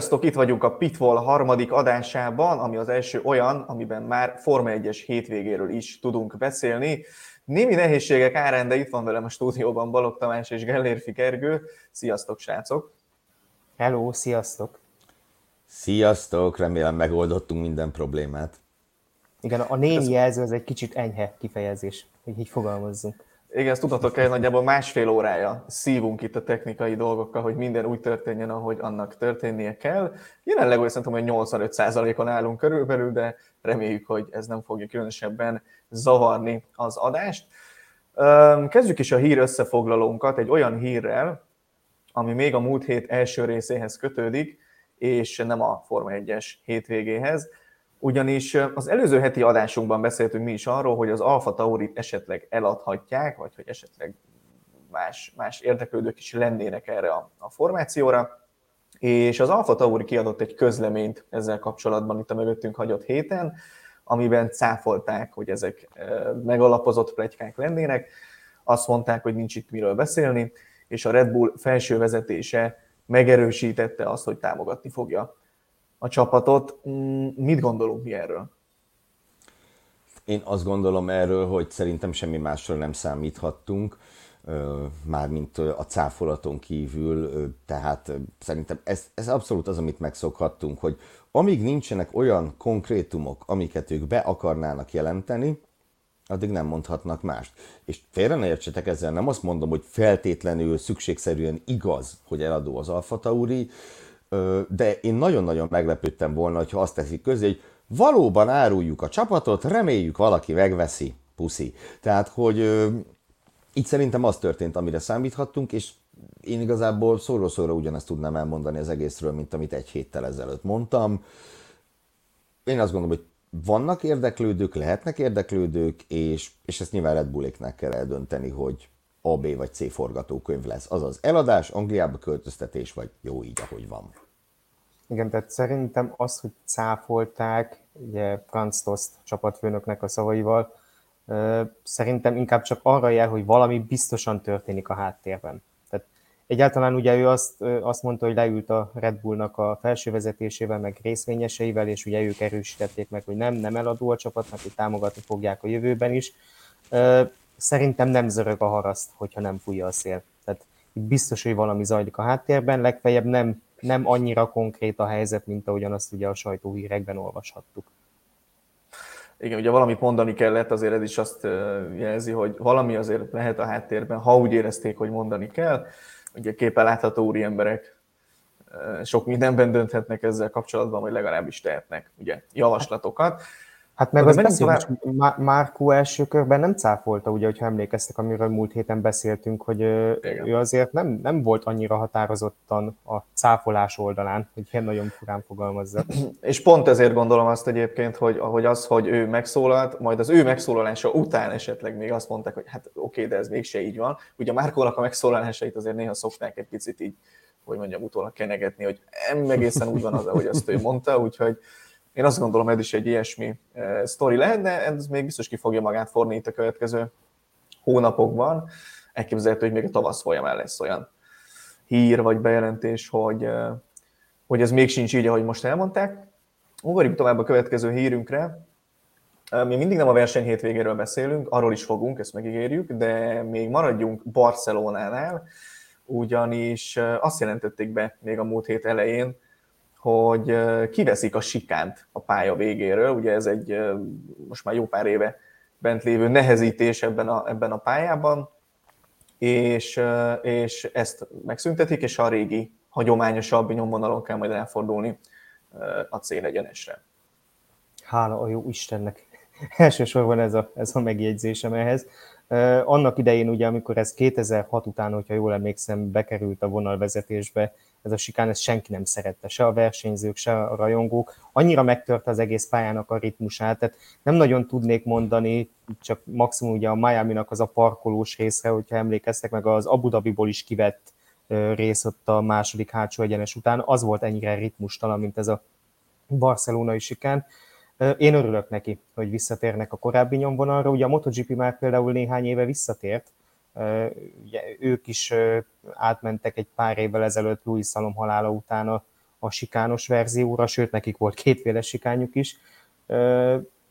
Sziasztok, itt vagyunk a Pitfall harmadik adásában, ami az első olyan, amiben már Forma 1-es hétvégéről is tudunk beszélni. Némi nehézségek árán, de itt van velem a stúdióban Balog Tamás és Gellérfi Kergő. Sziasztok, srácok! Hello, sziasztok! Sziasztok, remélem megoldottunk minden problémát. Igen, a némi jelző az egy kicsit enyhe kifejezés, hogy így fogalmazzunk. Igen, ezt tudhatok el, nagyjából másfél órája szívunk itt a technikai dolgokkal, hogy minden úgy történjen, ahogy annak történnie kell. Jelenleg olyan szerintem, hogy 85%-on állunk körülbelül, de reméljük, hogy ez nem fogja különösebben zavarni az adást. Kezdjük is a hír összefoglalónkat egy olyan hírrel, ami még a múlt hét első részéhez kötődik, és nem a Forma 1-es hétvégéhez ugyanis az előző heti adásunkban beszéltünk mi is arról, hogy az Alfa Taurit esetleg eladhatják, vagy hogy esetleg más, más érdeklődők is lennének erre a, a formációra, és az Alfa Tauri kiadott egy közleményt ezzel kapcsolatban itt a mögöttünk hagyott héten, amiben cáfolták, hogy ezek megalapozott plegykák lennének, azt mondták, hogy nincs itt miről beszélni, és a Red Bull felső vezetése megerősítette azt, hogy támogatni fogja a csapatot. Mm, mit gondolunk mi erről? Én azt gondolom erről, hogy szerintem semmi másról nem számíthattunk, mármint a cáfolaton kívül, tehát szerintem ez, ez abszolút az, amit megszokhattunk, hogy amíg nincsenek olyan konkrétumok, amiket ők be akarnának jelenteni, addig nem mondhatnak mást. És félre ne értsetek ezzel, nem azt mondom, hogy feltétlenül szükségszerűen igaz, hogy eladó az Alfa Tauri, de én nagyon-nagyon meglepődtem volna, ha azt teszik közé, hogy valóban áruljuk a csapatot, reméljük valaki megveszi, puszi. Tehát, hogy így szerintem az történt, amire számíthattunk, és én igazából szóról-szóra ugyanezt tudnám elmondani az egészről, mint amit egy héttel ezelőtt mondtam. Én azt gondolom, hogy vannak érdeklődők, lehetnek érdeklődők, és, és ezt nyilván Red Bulléknek kell eldönteni, hogy a, B vagy C forgatókönyv lesz. Azaz eladás, Angliába költöztetés, vagy jó így, ahogy van. Igen, tehát szerintem az, hogy cáfolták, ugye Franz Tost csapatfőnöknek a szavaival, szerintem inkább csak arra jel, hogy valami biztosan történik a háttérben. Tehát egyáltalán ugye ő azt, azt mondta, hogy leült a Red Bullnak a felső vezetésével, meg részvényeseivel, és ugye ők erősítették meg, hogy nem, nem eladó a csapatnak, hogy támogatni fogják a jövőben is szerintem nem zörög a haraszt, hogyha nem fújja a szél. Tehát biztos, hogy valami zajlik a háttérben, legfeljebb nem, nem annyira konkrét a helyzet, mint ahogyan azt ugye a sajtóhírekben olvashattuk. Igen, ugye valamit mondani kellett, azért ez is azt jelzi, hogy valami azért lehet a háttérben, ha úgy érezték, hogy mondani kell. Ugye képen látható úri emberek sok mindenben dönthetnek ezzel kapcsolatban, vagy legalábbis tehetnek ugye, javaslatokat. Hát meg az beszélés, tovább... Márkó első körben nem cáfolta, ugye, hogyha emlékeztek, amiről múlt héten beszéltünk, hogy Igen. ő azért nem, nem volt annyira határozottan a cáfolás oldalán, hogy ilyen nagyon furán fogalmazza. És pont ezért gondolom azt egyébként, hogy, hogy az, hogy ő megszólalt, majd az ő megszólalása után esetleg még azt mondták, hogy hát oké, de ez mégse így van. Ugye Márkónak a megszólalásait azért néha szokták egy picit így, hogy mondjam, utólag kenegetni, hogy nem egészen úgy van az, ahogy azt ő mondta, úgyhogy én azt gondolom, ez is egy ilyesmi uh, sztori lehet, de ez még biztos ki fogja magát forni itt a következő hónapokban. Elképzelhető, hogy még a tavasz folyamán lesz olyan hír vagy bejelentés, hogy, uh, hogy ez még sincs így, ahogy most elmondták. Ugorjunk tovább a következő hírünkre. Mi mindig nem a verseny hétvégéről beszélünk, arról is fogunk, ezt megígérjük, de még maradjunk Barcelonánál, ugyanis azt jelentették be még a múlt hét elején, hogy kiveszik a sikánt a pálya végéről. Ugye ez egy most már jó pár éve bent lévő nehezítés ebben a, ebben a pályában, és, és ezt megszüntetik, és a régi, hagyományosabb nyomvonalon kell majd elfordulni a célegyenesre. Hála a jó Istennek! Elsősorban ez a, ez a megjegyzésem ehhez. Annak idején ugye, amikor ez 2006 után, hogyha jól emlékszem, bekerült a vonalvezetésbe, ez a sikán, ezt senki nem szerette, se a versenyzők, se a rajongók. Annyira megtörte az egész pályának a ritmusát, tehát nem nagyon tudnék mondani, csak maximum ugye a Miami-nak az a parkolós részre, hogyha emlékeztek meg, az Abu Dhabiból is kivett rész ott a második hátsó egyenes után, az volt ennyire ritmustalan, mint ez a barcelonai sikán. Én örülök neki, hogy visszatérnek a korábbi nyomvonalra. Ugye a MotoGP már például néhány éve visszatért, Ugye, ők is átmentek egy pár évvel ezelőtt Louis Salom halála után a, a sikános verzióra, sőt nekik volt kétféle sikányuk is,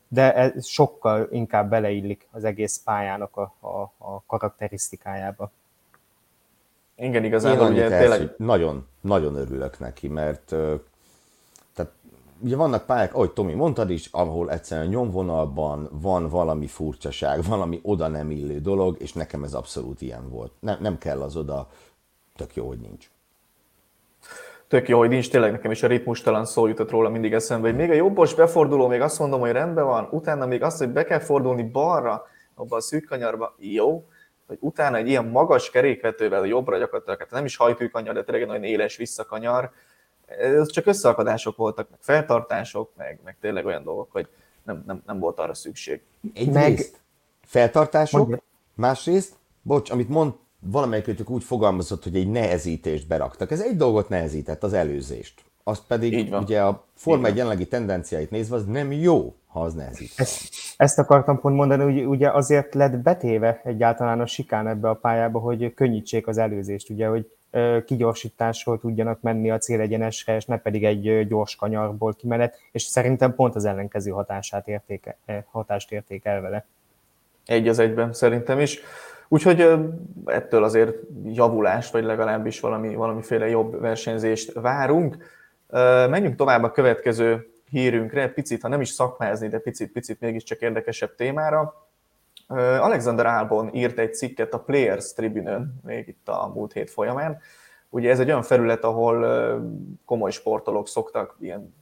de ez sokkal inkább beleillik az egész pályának a, a, a karakterisztikájába. Igen, igazából ugye tényleg... Nagyon, nagyon örülök neki, mert ugye vannak pályák, ahogy Tomi mondtad is, ahol egyszerűen nyomvonalban van valami furcsaság, valami oda nem illő dolog, és nekem ez abszolút ilyen volt. Nem, nem kell az oda, tök jó, hogy nincs tök jó, hogy nincs tényleg nekem is a ritmustalan szó jutott róla mindig eszembe, hogy még a jobbos beforduló, még azt mondom, hogy rendben van, utána még azt, hogy be kell fordulni balra, abba a szűk kanyarba, jó, hogy utána egy ilyen magas kerékvetővel jobbra gyakorlatilag, hát nem is hajtűkanyar, de tényleg nagyon éles visszakanyar, ez csak összeakadások voltak, meg feltartások, meg, meg tényleg olyan dolgok, hogy nem, nem, nem volt arra szükség. Egyrészt meg... feltartások, Mondja. másrészt, bocs, amit mond, valamelyikőtök úgy fogalmazott, hogy egy nehezítést beraktak. Ez egy dolgot nehezített, az előzést. Azt pedig ugye a Forma egy jelenlegi tendenciáit nézve, az nem jó, ha az nehezít. Ezt, ezt akartam pont mondani, hogy ugye azért lett betéve egyáltalán a sikán ebbe a pályába, hogy könnyítsék az előzést, ugye, hogy kigyorsításról tudjanak menni a célegyenesre, és ne pedig egy gyors kanyarból kimenet, és szerintem pont az ellenkező hatását értéke, hatást értékel vele. Egy az egyben szerintem is. Úgyhogy ettől azért javulást, vagy legalábbis valami, valamiféle jobb versenyzést várunk. Menjünk tovább a következő hírünkre, picit, ha nem is szakmázni, de picit-picit mégiscsak érdekesebb témára. Alexander Albon írt egy cikket a Players Tribune-ön, még itt a múlt hét folyamán. Ugye ez egy olyan felület, ahol komoly sportolók szoktak ilyen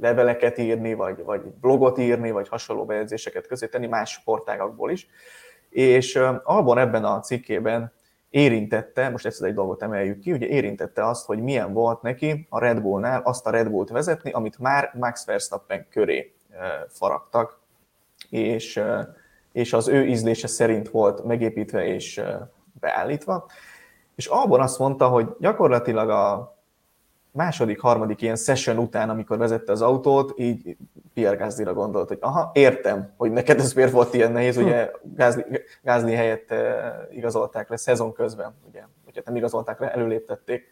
leveleket írni, vagy, vagy blogot írni, vagy hasonló bejegyzéseket közé tenni más sportágakból is és Albon ebben a cikkében érintette, most ezt egy dolgot emeljük ki, ugye érintette azt, hogy milyen volt neki a Red Bullnál azt a Red Bullt vezetni, amit már Max Verstappen köré faragtak, és, és az ő ízlése szerint volt megépítve és beállítva. És Albon azt mondta, hogy gyakorlatilag a második, harmadik ilyen session után, amikor vezette az autót, így Pierre Gasly-ra gondolt, hogy aha, értem, hogy neked ez miért volt ilyen nehéz, ugye Gasly, Gasly helyett igazolták le szezon közben, ugye, ugye nem igazolták le, előléptették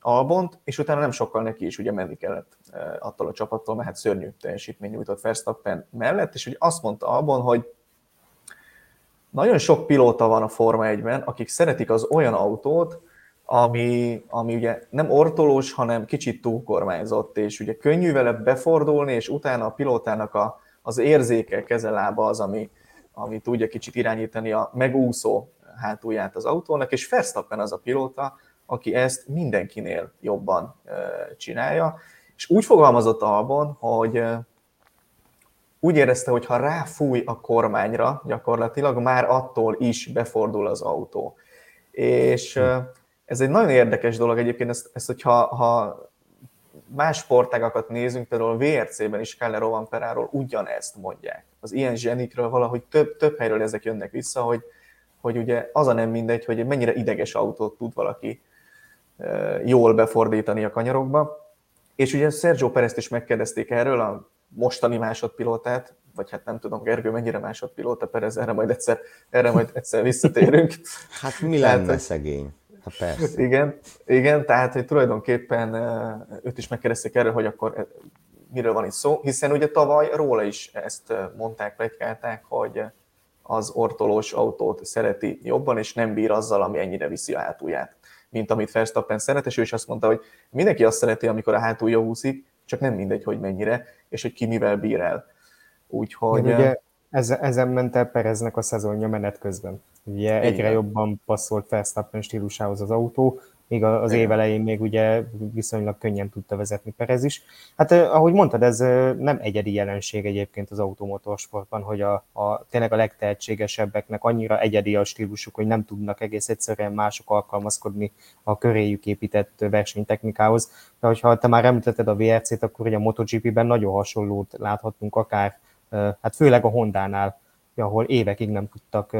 Albont, és utána nem sokkal neki is ugye menni kellett attól a csapattól, mert hát szörnyű teljesítmény nyújtott Verstappen mellett, és ugye azt mondta Albon, hogy nagyon sok pilóta van a Forma 1-ben, akik szeretik az olyan autót, ami, ami ugye nem ortolós, hanem kicsit túlkormányzott, és ugye könnyű vele befordulni, és utána a pilótának a, az érzéke, kezelába az, ami, ami tudja kicsit irányítani a megúszó hátulját az autónak, és Verstappen az a pilóta, aki ezt mindenkinél jobban csinálja, és úgy fogalmazott Albon, hogy úgy érezte, hogy ha ráfúj a kormányra, gyakorlatilag már attól is befordul az autó. És ez egy nagyon érdekes dolog egyébként, ezt, ezt hogyha ha más sportágakat nézünk, például a VRC-ben is Kalle Rovanperáról ugyanezt mondják. Az ilyen zsenikről valahogy több, több helyről ezek jönnek vissza, hogy, hogy ugye az a nem mindegy, hogy mennyire ideges autót tud valaki jól befordítani a kanyarokba. És ugye Sergio Perez-t is megkérdezték erről, a mostani másodpilótát, vagy hát nem tudom, Gergő mennyire másodpilóta Perez, erre majd egyszer, erre majd egyszer visszatérünk. Hát mi lenne Tehát, szegény? Hát persze. Igen, igen, tehát hogy tulajdonképpen őt is megkérdezték erről, hogy akkor miről van itt szó, hiszen ugye tavaly róla is ezt mondták, plegykálták, hogy az ortolós autót szereti jobban, és nem bír azzal, ami ennyire viszi a hátulját, mint amit Verstappen szeret, és ő is azt mondta, hogy mindenki azt szereti, amikor a hátulja húszik, csak nem mindegy, hogy mennyire, és hogy ki mivel bír el. Úgyhogy... ugye ezen, ezen ment el Pereznek a szezonja menet közben. Ugye egyre Igen. jobban passzolt Verstappen stílusához az autó, még az év elején még ugye viszonylag könnyen tudta vezetni Perez is. Hát ahogy mondtad, ez nem egyedi jelenség egyébként az automotorsportban, hogy a, a tényleg a legtehetségesebbeknek annyira egyedi a stílusuk, hogy nem tudnak egész egyszerűen mások alkalmazkodni a köréjük épített versenytechnikához. De hogyha te már említetted a VRC-t, akkor ugye a MotoGP-ben nagyon hasonlót láthatunk akár, hát főleg a Honda-nál, ahol évekig nem tudtak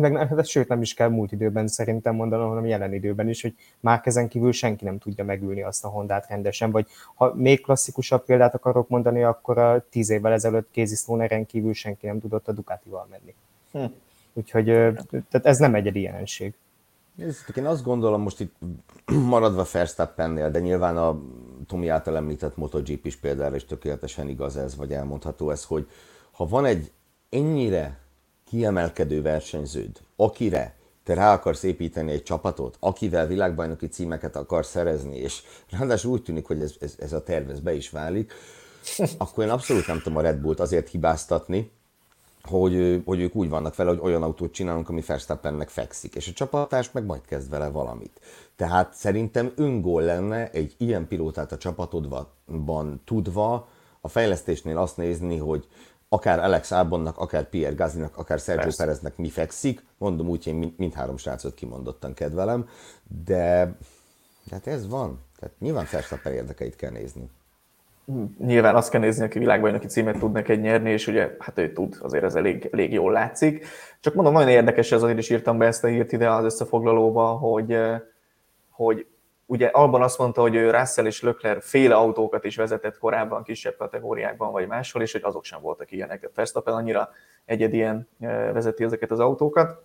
meg, hát sőt nem is kell múlt időben szerintem mondanom, hanem jelen időben is, hogy már ezen kívül senki nem tudja megülni azt a Hondát rendesen, vagy ha még klasszikusabb példát akarok mondani, akkor a tíz évvel ezelőtt Stoneren kívül senki nem tudott a Ducatival menni. Hm. Úgyhogy tehát ez nem egyedi jelenség. Nézzétek, én azt gondolom, most itt maradva Verstappennél, de nyilván a Tomi által említett MotoGP is például is tökéletesen igaz ez, vagy elmondható ez, hogy ha van egy ennyire kiemelkedő versenyződ, akire te rá akarsz építeni egy csapatot, akivel világbajnoki címeket akarsz szerezni, és ráadásul úgy tűnik, hogy ez, ez, ez a tervez be is válik, akkor én abszolút nem tudom a Red Bullt azért hibáztatni, hogy, hogy ők úgy vannak vele, hogy olyan autót csinálunk, ami Verstappennek fekszik, és a csapatás meg majd kezd vele valamit. Tehát szerintem öngól lenne egy ilyen pilótát a csapatodban tudva a fejlesztésnél azt nézni, hogy akár Alex Albonnak, akár Pierre Gazinak, akár Sergio Persze. Pereznek mi fekszik. Mondom úgy, én mindhárom srácot kimondottan kedvelem, de, de hát ez van. Tehát nyilván Verstappen érdekeit kell nézni. Nyilván azt kell nézni, aki világbajnoki címet tud neked nyerni, és ugye hát ő tud, azért ez elég, elég jól látszik. Csak mondom, nagyon érdekes, ez azért is írtam be ezt a hírt ide az összefoglalóba, hogy, hogy ugye Alban azt mondta, hogy ő Russell és Leclerc féle autókat is vezetett korábban kisebb kategóriákban vagy máshol, és hogy azok sem voltak ilyenek. Verstappen annyira egyedien vezeti ezeket az autókat.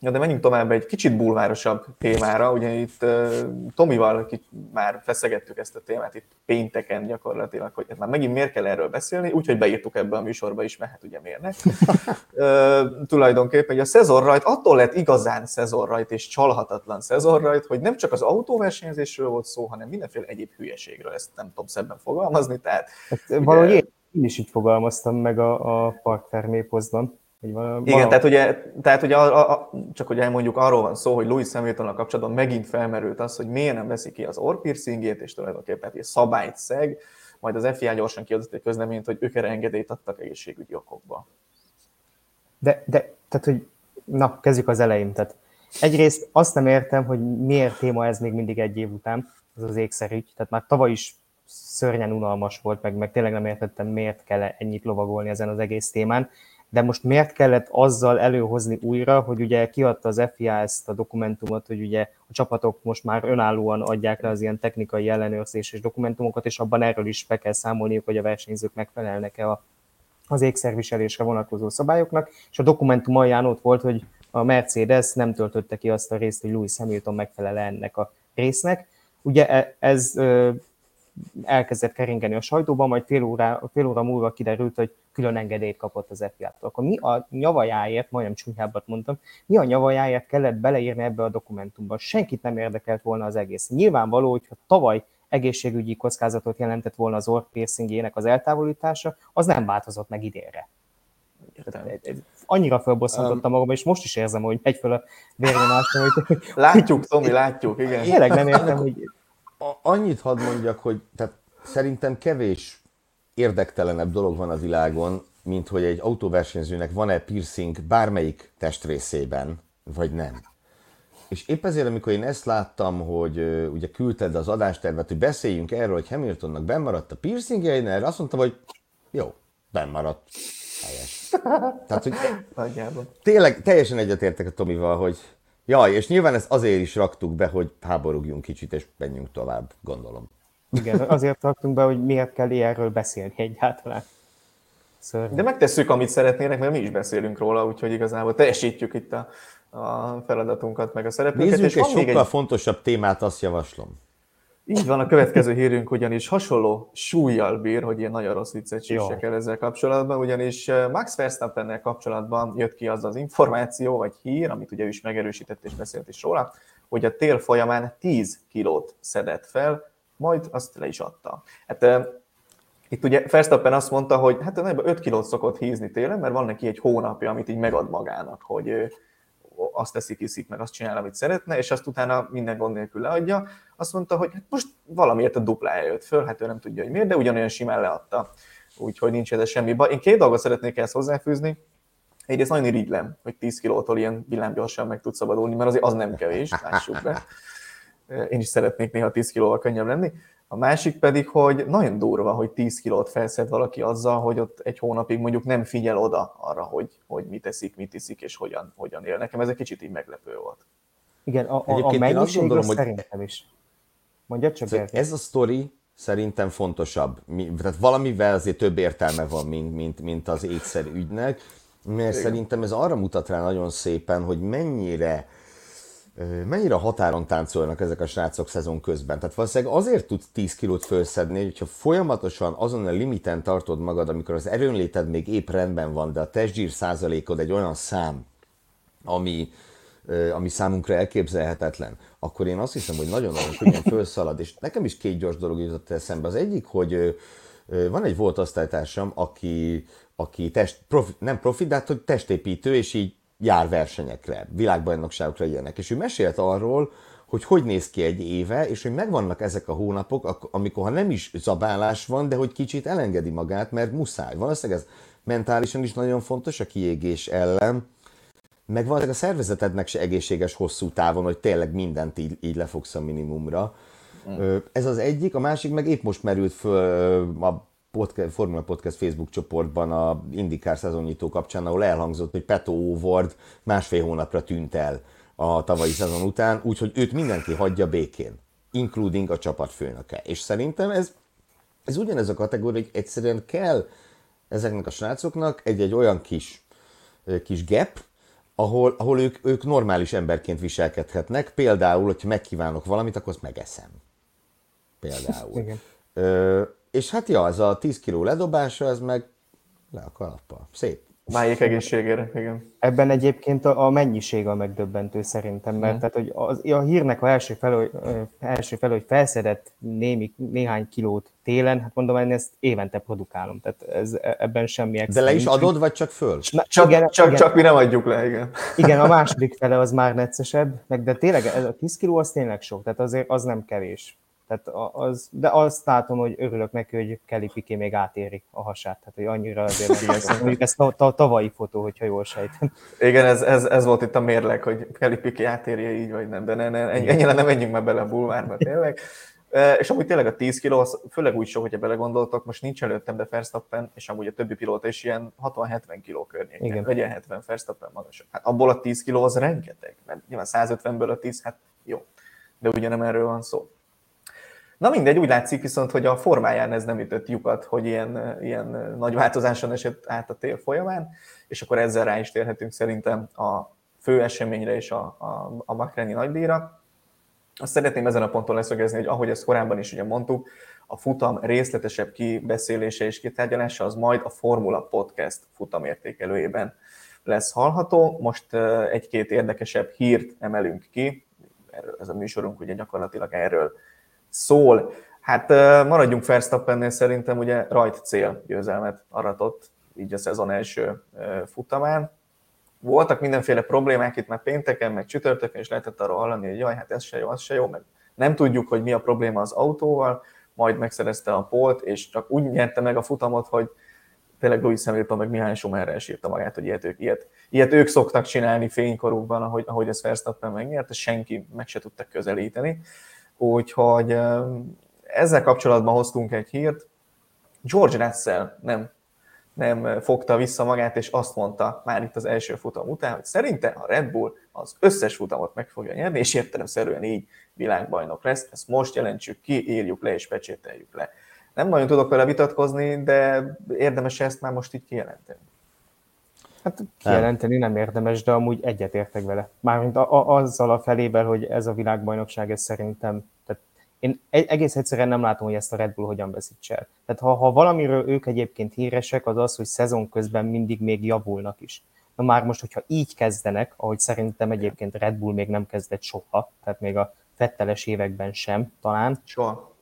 Ja, de menjünk tovább egy kicsit bulvárosabb témára. Ugye itt uh, Tomival már feszegettük ezt a témát itt pénteken gyakorlatilag, hogy már megint miért kell erről beszélni, úgyhogy beírtuk ebbe a műsorba is, mert hát ugye miért ne. uh, tulajdonképpen, a szezonrajt attól lett igazán szezonrajt és csalhatatlan szezonrajt, hogy nem csak az autóversenyzésről volt szó, hanem mindenféle egyéb hülyeségről, ezt nem tudom szebben fogalmazni. Tehát, hát, ugye, valahogy én is így fogalmaztam meg a, a parkterméposzban így van, Igen, tehát ugye, tehát ugye a, a, csak hogy elmondjuk, arról van szó, hogy Louis hamilton kapcsolatban megint felmerült az, hogy miért nem veszi ki az orrpiercingét, és tulajdonképpen egy szabályt szeg, majd az FIA gyorsan kiadott egy közleményt, hogy ők erre engedélyt adtak egészségügyi okokba. De, de, tehát, hogy na, kezdjük az elején. Tehát egyrészt azt nem értem, hogy miért téma ez még mindig egy év után, az az ékszerügy. Tehát már tavaly is szörnyen unalmas volt, meg, meg tényleg nem értettem, miért kell ennyit lovagolni ezen az egész témán de most miért kellett azzal előhozni újra, hogy ugye kiadta az FIA ezt a dokumentumot, hogy ugye a csapatok most már önállóan adják le az ilyen technikai ellenőrzéses dokumentumokat, és abban erről is be kell számolniuk, hogy a versenyzők megfelelnek-e a, az ékszerviselésre vonatkozó szabályoknak, és a dokumentum alján ott volt, hogy a Mercedes nem töltötte ki azt a részt, hogy Lewis Hamilton megfelel ennek a résznek. Ugye e, ez elkezdett keringeni a sajtóban, majd fél óra, fél óra múlva kiderült, hogy külön engedélyt kapott az FIA-tól. Akkor mi a nyavajáért, majdnem csúnyábbat mondtam, mi a nyavajáért kellett beleírni ebbe a dokumentumba? Senkit nem érdekelt volna az egész. Nyilvánvaló, hogyha tavaly egészségügyi kockázatot jelentett volna az orrpiercingjének az eltávolítása, az nem változott meg idénre. Annyira felbosszantottam magam, és most is érzem, hogy megy fel a vérnyomásom. Hogy... Látjuk, Tomi, látjuk, igen. Tényleg nem értem, hogy annyit hadd mondjak, hogy tehát szerintem kevés érdektelenebb dolog van a világon, mint hogy egy autóversenyzőnek van-e piercing bármelyik testrészében, vagy nem. És épp ezért, amikor én ezt láttam, hogy uh, ugye küldted az adástervet, hogy beszéljünk erről, hogy Hamiltonnak bennmaradt a piercingje, én erre azt mondtam, hogy jó, bennmaradt. Helyes. Tehát, hogy tényleg teljesen egyetértek a Tomival, hogy Jaj, és nyilván ezt azért is raktuk be, hogy háborugjunk kicsit, és menjünk tovább, gondolom. Igen, azért raktunk be, hogy miért kell ilyenről beszélni egyáltalán. Szörny. De megtesszük, amit szeretnének, mert mi is beszélünk róla, úgyhogy igazából teljesítjük itt a, a feladatunkat, meg a szereplőket. Nézzük és egy sokkal egy... fontosabb témát, azt javaslom. Így van, a következő hírünk ugyanis hasonló súlyjal bír, hogy ilyen nagyon rossz viccet el ezzel kapcsolatban, ugyanis eh, Max verstappen kapcsolatban jött ki az az információ, vagy hír, amit ugye ő is megerősített és beszélt is róla, hogy a tél folyamán 10 kilót szedett fel, majd azt le is adta. Hát itt ugye Verstappen azt mondta, hogy hát 5 kilót szokott hízni télen, mert van neki egy hónapja, amit így megad magának, hogy azt teszik, iszik, meg azt csinál, amit szeretne, és azt utána minden gond nélkül leadja. Azt mondta, hogy hát most valamiért a duplája jött föl, hát ő nem tudja, hogy miért, de ugyanolyan simán leadta. Úgyhogy nincs ez semmi baj. Én két dolgot szeretnék ezt hozzáfűzni. Egyrészt nagyon irigylem, hogy 10 kilótól ilyen villámgyorsan meg tud szabadulni, mert azért az nem kevés, lássuk be. Én is szeretnék néha 10 kilóval könnyebb lenni. A másik pedig, hogy nagyon durva, hogy 10 kilót felszed valaki azzal, hogy ott egy hónapig mondjuk nem figyel oda arra, hogy, hogy mit eszik, mit iszik és hogyan, hogyan él. Nekem ez egy kicsit így meglepő volt. Igen, a, a, a mennyiség gondolom, hogy szerintem is. Mondja csak szóval Ez a sztori szerintem fontosabb. Tehát valamivel azért több értelme van, mint, mint, mint az étszer ügynek, mert Igen. szerintem ez arra mutat rá nagyon szépen, hogy mennyire mennyire határon táncolnak ezek a srácok szezon közben. Tehát valószínűleg azért tudsz 10 kilót felszedni, hogyha folyamatosan azon a limiten tartod magad, amikor az erőnléted még épp rendben van, de a testzsír százalékod egy olyan szám, ami, ami számunkra elképzelhetetlen, akkor én azt hiszem, hogy nagyon-nagyon könnyen felszalad, és nekem is két gyors dolog jutott eszembe. Az egyik, hogy van egy volt osztálytársam, aki, aki test, profi, nem profi, de hát, hogy testépítő, és így jár versenyekre, világbajnokságokra ilyenek. És ő mesélt arról, hogy hogy néz ki egy éve, és hogy megvannak ezek a hónapok, amikor ha nem is zabálás van, de hogy kicsit elengedi magát, mert muszáj. Valószínűleg ez mentálisan is nagyon fontos a kiégés ellen, meg valószínűleg a szervezetednek se egészséges hosszú távon, hogy tényleg mindent így, így lefogsz a minimumra. Mm. Ez az egyik, a másik meg épp most merült föl a podcast, Formula Podcast Facebook csoportban a IndyCar szezonnyitó kapcsán, ahol elhangzott, hogy Peto Óvord másfél hónapra tűnt el a tavalyi szezon után, úgyhogy őt mindenki hagyja békén, including a csapatfőnöke. És szerintem ez, ez ugyanez a kategória, hogy egyszerűen kell ezeknek a srácoknak egy-egy olyan kis, kis gap, ahol, ahol ők, ők normális emberként viselkedhetnek. Például, hogyha megkívánok valamit, akkor azt megeszem. Például. Igen. Ö, és hát ja, az a 10 kiló ledobása, ez meg le a kalappal. Szép. Májék egészségére, igen. Ebben egyébként a, a mennyiség a megdöbbentő szerintem, mert mm. tehát, hogy az, a hírnek a első felő, első felő, hogy felszedett némi, néhány kilót télen, hát mondom, én ezt évente produkálom, tehát ez, e, ebben semmi extra De le is adod, vagy csak föl? Na, csak, igen, csak, igen. csak mi nem adjuk le, igen. Igen, a második fele az már neccesebb, meg de tényleg ez a 10 kiló az tényleg sok, tehát azért az nem kevés. Tehát az, de azt látom, hogy örülök neki, hogy Kelly Piqué még átéri a hasát. Tehát, hogy annyira azért nem ez, mondjuk ez a tavalyi fotó, hogyha jól sejtem. Igen, ez, ez, ez, volt itt a mérleg, hogy Kelly Piqué átérje így vagy nem, de ne, ne, ennyire nem menjünk már bele a bulvárba tényleg. És amúgy tényleg a 10 kiló, az főleg úgy sok, hogyha belegondoltok, most nincs előttem, de Verstappen, és amúgy a többi pilóta is ilyen 60-70 kiló környéken, Igen. legyen 70 Verstappen magasabb. Hát abból a 10 kiló az rengeteg, mert nyilván 150-ből a 10, hát jó, de ugye nem erről van szó. Na mindegy, úgy látszik viszont, hogy a formáján ez nem ütött lyukat, hogy ilyen, ilyen nagy változáson esett át a tél folyamán, és akkor ezzel rá is térhetünk szerintem a fő eseményre és a, a, a Makreni nagydíjra. Azt szeretném ezen a ponton leszögezni, hogy ahogy ezt korábban is ugye mondtuk, a futam részletesebb kibeszélése és kitárgyalása az majd a Formula Podcast futamértékelőjében lesz hallható. Most egy-két érdekesebb hírt emelünk ki, ez a műsorunk ugye gyakorlatilag erről szól. Hát maradjunk Verstappennél szerintem ugye rajt cél győzelmet aratott így a szezon első futamán. Voltak mindenféle problémák itt már pénteken, meg csütörtökön, és lehetett arról hallani, hogy jaj, hát ez se jó, az se jó, meg nem tudjuk, hogy mi a probléma az autóval, majd megszerezte a polt, és csak úgy nyerte meg a futamot, hogy tényleg Louis Hamilton meg Mihály Schumacher elsírta magát, hogy ilyet ők, ilyet, ilyet ők szoktak csinálni fénykorukban, ahogy, ahogy ezt Verstappen megnyert, és senki meg se tudta közelíteni. Úgyhogy ezzel kapcsolatban hoztunk egy hírt. George Russell nem, nem fogta vissza magát, és azt mondta már itt az első futam után, hogy szerinte a Red Bull az összes futamot meg fogja nyerni, és értelemszerűen így világbajnok lesz. Ezt most jelentsük ki, írjuk le és pecsételjük le. Nem nagyon tudok vele vitatkozni, de érdemes ezt már most így kijelenteni. Hát kijelenteni nem érdemes, de amúgy egyetértek vele. Mármint a, a, azzal a felével, hogy ez a világbajnokság, ez szerintem, tehát én egész egyszerűen nem látom, hogy ezt a Red Bull hogyan veszítse el. Tehát ha, ha valamiről ők egyébként híresek, az az, hogy szezon közben mindig még javulnak is. Na már most, hogyha így kezdenek, ahogy szerintem egyébként Red Bull még nem kezdett soha, tehát még a fetteles években sem talán. Soha.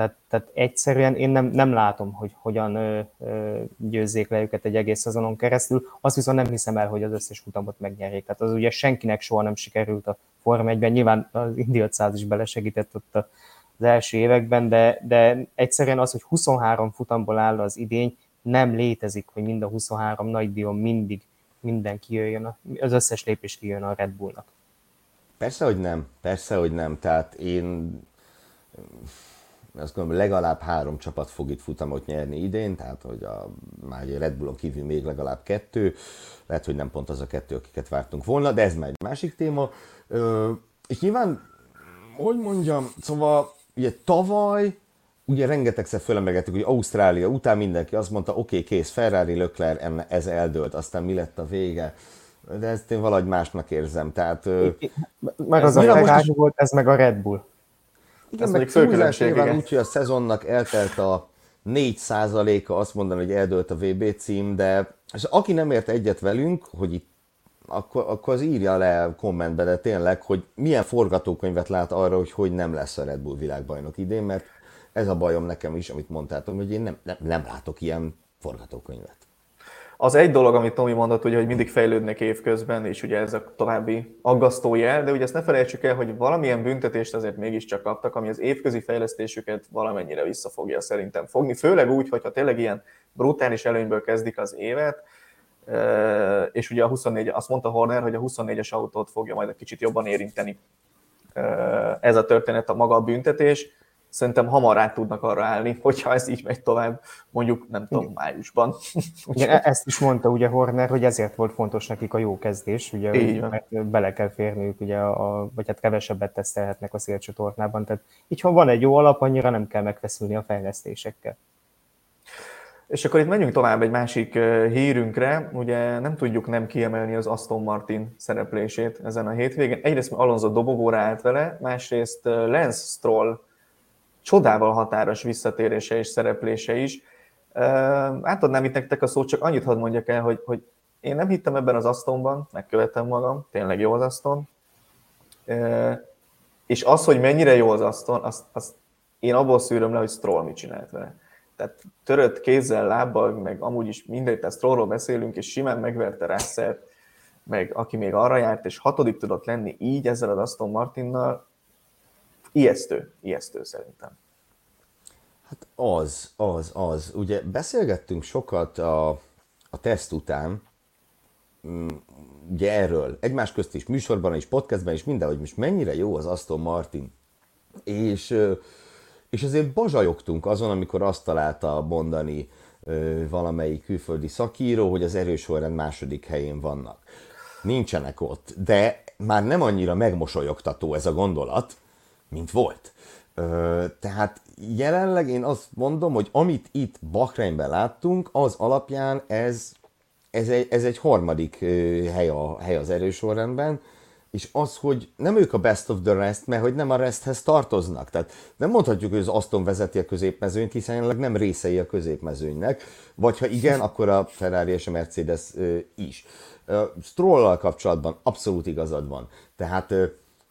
Tehát, tehát egyszerűen én nem, nem látom, hogy hogyan ö, ö, győzzék le őket egy egész szezonon keresztül. Azt viszont nem hiszem el, hogy az összes futamot megnyerjék. Tehát az ugye senkinek soha nem sikerült a Forma 1-ben. Nyilván az Indy 500 is belesegített ott az első években, de, de egyszerűen az, hogy 23 futamból áll az idény, nem létezik, hogy mind a 23 nagy dion mindig minden kijöjjön, az összes lépés kijön a Red Bullnak. Persze, hogy nem. Persze, hogy nem. Tehát én azt gondolom, legalább három csapat fog itt futamot nyerni idén, tehát hogy a, már egy Red Bullon kívül még legalább kettő, lehet, hogy nem pont az a kettő, akiket vártunk volna, de ez már egy másik téma. Ö, és nyilván, hogy mondjam, szóval ugye tavaly ugye rengetegszer fölemelgettük, hogy Ausztrália után mindenki azt mondta, oké, okay, kész, Ferrari, Leclerc, ez eldőlt, aztán mi lett a vége? de ezt én valahogy másnak érzem. Tehát, meg az a Ferrari is... volt, ez meg a Red Bull. Igen, ez meg túlzás nyilván úgy, hogy a szezonnak eltelt a 4 a azt mondani, hogy eldőlt a VB cím, de és aki nem ért egyet velünk, hogy itt akkor, akkor az írja le kommentbe, de tényleg, hogy milyen forgatókönyvet lát arra, hogy hogy nem lesz a Red Bull világbajnok idén, mert ez a bajom nekem is, amit mondtátok, hogy én nem, nem, nem látok ilyen forgatókönyvet. Az egy dolog, amit Tomi mondott, ugye, hogy mindig fejlődnek évközben, és ugye ez a további aggasztó jel, de ugye ezt ne felejtsük el, hogy valamilyen büntetést azért mégiscsak kaptak, ami az évközi fejlesztésüket valamennyire vissza fogja szerintem fogni, főleg úgy, hogyha tényleg ilyen brutális előnyből kezdik az évet, és ugye a 24, azt mondta Horner, hogy a 24-es autót fogja majd egy kicsit jobban érinteni ez a történet, a maga a büntetés, szerintem hamar át tudnak arra állni, hogyha ez így megy tovább, mondjuk nem tudom, májusban. Igen, e- ezt is mondta ugye Horner, hogy ezért volt fontos nekik a jó kezdés, ugye, így mert bele kell férniük, ugye, a, vagy hát kevesebbet tesztelhetnek a szélcsatornában, tehát így ha van egy jó alap, annyira nem kell megfeszülni a fejlesztésekkel. És akkor itt menjünk tovább egy másik hírünkre. Ugye nem tudjuk nem kiemelni az Aston Martin szereplését ezen a hétvégén. Egyrészt Alonso dobogóra állt vele, másrészt Lance Stroll csodával határos visszatérése és szereplése is. Átadnám itt nektek a szót, csak annyit hadd mondjak el, hogy, hogy én nem hittem ebben az Astonban, megkövetem magam, tényleg jó az Aston. És az, hogy mennyire jó az Aston, azt, azt én abból szűröm le, hogy Stroll mit csinált vele tehát törött kézzel, lábbal, meg amúgy is mindegy, tehát Strollról beszélünk, és simán megverte russell meg aki még arra járt, és hatodik tudott lenni így ezzel az Aston Martinnal, ijesztő, ijesztő szerintem. Hát az, az, az. Ugye beszélgettünk sokat a, a teszt után, mm, ugye erről, egymás közt is, műsorban is, podcastben is, mindenhogy most mennyire jó az Aston Martin. És és azért bazsajogtunk azon, amikor azt találta mondani valamelyik külföldi szakíró, hogy az erősorrend második helyén vannak. Nincsenek ott, de már nem annyira megmosolyogtató ez a gondolat, mint volt. Tehát jelenleg én azt mondom, hogy amit itt Bahreinben láttunk, az alapján ez, ez, egy, ez egy harmadik hely, a, hely az erősorrendben, és az, hogy nem ők a best of the rest, mert hogy nem a resthez tartoznak. Tehát nem mondhatjuk, hogy az Aston vezeti a középmezőnyt, hiszen jelenleg nem részei a középmezőnynek, vagy ha igen, akkor a Ferrari és a Mercedes is. Stroll kapcsolatban abszolút igazad van. Tehát